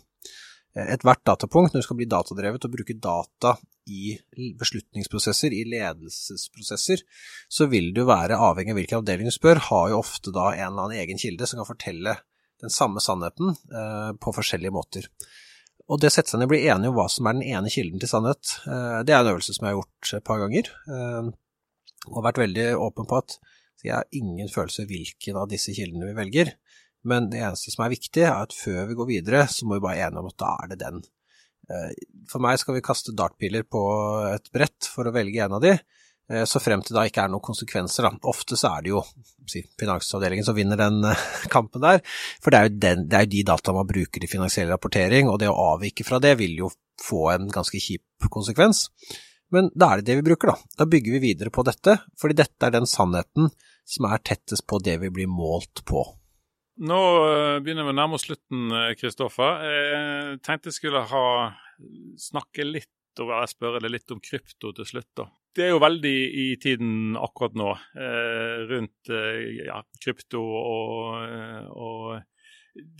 Ethvert datapunkt, når du skal bli datadrevet og bruke data i beslutningsprosesser, i ledelsesprosesser, så vil du være avhengig av hvilken avdeling du spør, har jo ofte da en eller annen egen kilde som kan fortelle den samme sannheten eh, på forskjellige måter. Og det å sette seg ned og bli enige om hva som er den ene kilden til sannhet, eh, det er en øvelse som jeg har gjort et par ganger, eh, og vært veldig åpen på at så jeg har ingen følelse hvilken av disse kildene vi velger, men det eneste som er viktig, er at før vi går videre, så må vi bare enige om at da er det den. Eh, for meg skal vi kaste dartpiler på et brett for å velge en av de, eh, så frem til da ikke er noen konsekvenser. Da. Ofte så er det jo finansavdelingen som vinner den eh, <laughs> kampen der, for det er, jo den, det er de data man bruker i finansiell rapportering, og det å avvike fra det vil jo få en ganske kjip konsekvens. Men da er det det vi bruker, da. Da bygger vi videre på dette, fordi dette er den sannheten som er tettest på det vi blir målt på. Nå eh, begynner vi å nærme oss slutten, Kristoffer. Jeg tenkte jeg skulle ha snakke litt og spørre deg litt om krypto til slutt. da. Det er jo veldig i tiden akkurat nå, eh, rundt eh, ja, krypto og, og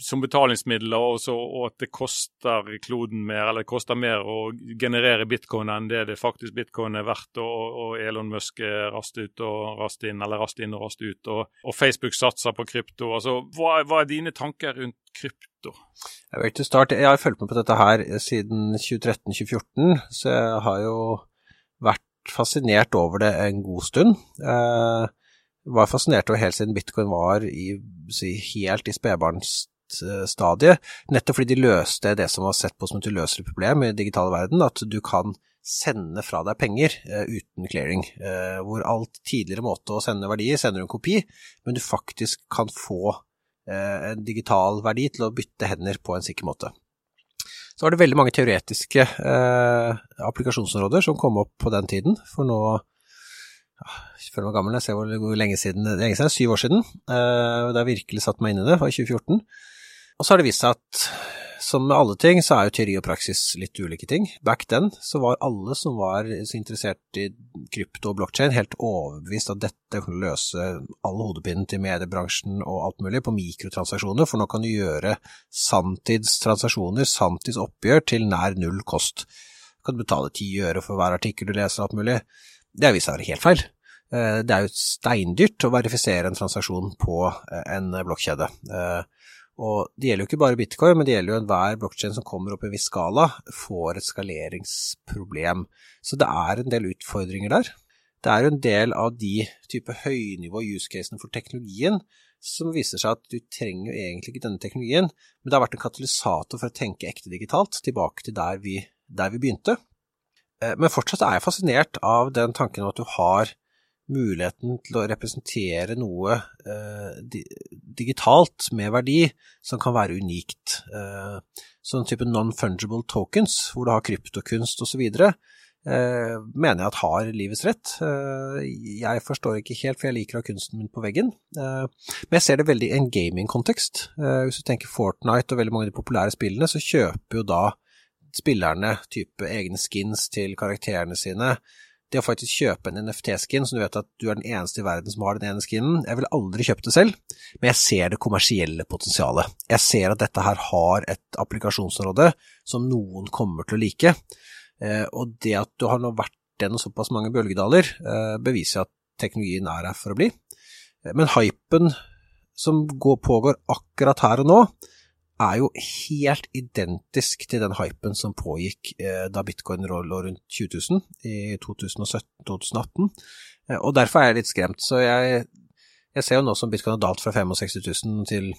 som betalingsmidler, og, så, og, at det koster kloden mer, eller det koster mer å generere bitcoin enn det det faktisk bitcoin er verdt, og, og Elon Musk rast ut og rast inn, eller rast inn og rast ut, og, og Facebook satser på krypto. Altså, hva, hva, er dine tanker rundt krypto? Jeg vet ikke start, jeg har fulgt med på dette her siden 2013-2014, så jeg har jo vært fascinert over det en god stund. Eh, var fascinert over helt siden bitcoin var i, si, helt i spedbarnsstadiet, nettopp fordi de løste det som var sett på som et uløselig problem i den digitale verden, at du kan sende fra deg penger uh, uten clearing, uh, hvor alt tidligere måte å sende verdier, sender du en kopi, men du faktisk kan få uh, en digital verdi til å bytte hender på en sikker måte. Så var det veldig mange teoretiske applikasjonsområder som kom opp på den tiden, for nå jeg føler meg gammel, jeg ser hvor lenge siden, lenge siden, syv år siden. Uh, da jeg virkelig satte meg inn i det, var i 2014. Og så har det vist seg at som med alle ting, så er jo teori og praksis litt ulike ting. Back then så var alle som var så interessert i krypto og blokkjede, helt overbevist at dette kunne løse alle hodepinen til mediebransjen og alt mulig på mikrotransaksjoner, for nå kan du gjøre sanntidstransaksjoner, sanntidsoppgjør, til nær null kost. Du kan betale ti øre for hver artikkel du leser og alt mulig. Det har vist seg å være helt feil. Eh, det er jo steindyrt å verifisere en transaksjon på eh, en blokkjede. Eh, og det gjelder jo ikke bare bitcoin, men det gjelder jo enhver blokkjede som kommer opp i en viss skala, får et skaleringsproblem. Så det er en del utfordringer der. Det er jo en del av de type høynivå use-casene for teknologien som viser seg at du trenger jo egentlig ikke denne teknologien, men det har vært en katalysator for å tenke ekte digitalt, tilbake til der vi, der vi begynte. Eh, men fortsatt er jeg fascinert av den tanken at du har muligheten til å representere noe eh, digitalt med verdi som kan være unikt. Eh, sånn type non-fungible tokens, hvor du har kryptokunst osv., eh, mener jeg at har livets rett. Eh, jeg forstår ikke helt, for jeg liker å ha kunsten min på veggen. Eh, men jeg ser det veldig i en gaming-kontekst. Eh, hvis du tenker Fortnite og veldig mange av de populære spillene, så kjøper jo da spillerne type egne skins til karakterene sine. Det å faktisk kjøpe en NFT-skin, så du vet at du er den eneste i verden som har den ene skinen Jeg ville aldri kjøpt det selv, men jeg ser det kommersielle potensialet. Jeg ser at dette her har et applikasjonsområde som noen kommer til å like. Eh, og det at du har nå vært gjennom såpass mange bølgedaler, eh, beviser at teknologien er her for å bli. Eh, men hypen som pågår akkurat her og nå, er jo helt identisk til den hypen som pågikk eh, da bitcoin lå rundt 20 000 i 2017-2018. Eh, og derfor er jeg litt skremt. Så jeg, jeg, ser jo nå som bitcoin har dalt fra 65 000 til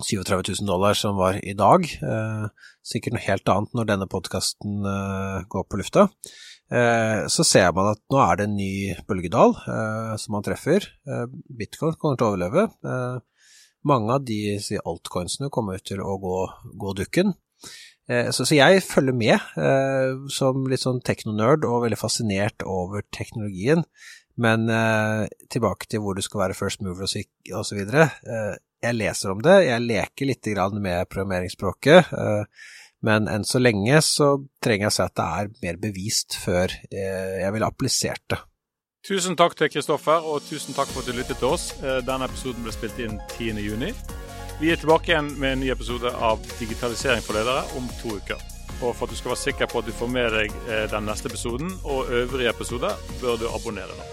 37 000 dollar som var i dag. Eh, sikkert noe helt annet når denne podkasten går på lufta. Så ser man at nå er det en ny bølgedal som man treffer. bitcoin kommer til å overleve mange av de altcoinsene kommer til å gå, gå dukken. Eh, så, så, jeg følger med eh, som litt sånn teknonerd og veldig fascinert over teknologien. Men eh, tilbake til hvor du skal være first mover og så videre. Eh, jeg leser om det, jeg leker litt med programmeringsspråket. Eh, men enn så lenge så trenger jeg å si at det er mer bevist før eh, jeg ville applisert det. Tusen takk til Kristoffer, og tusen takk for at du lyttet til oss. Eh, denne episoden ble spilt inn 10.6. Vi er tilbake igjen med en ny episode av Digitalisering for ledere om to uker. Og For at du skal være sikker på at du får med deg eh, den neste episoden og øvrige episoder, bør du abonnere nå.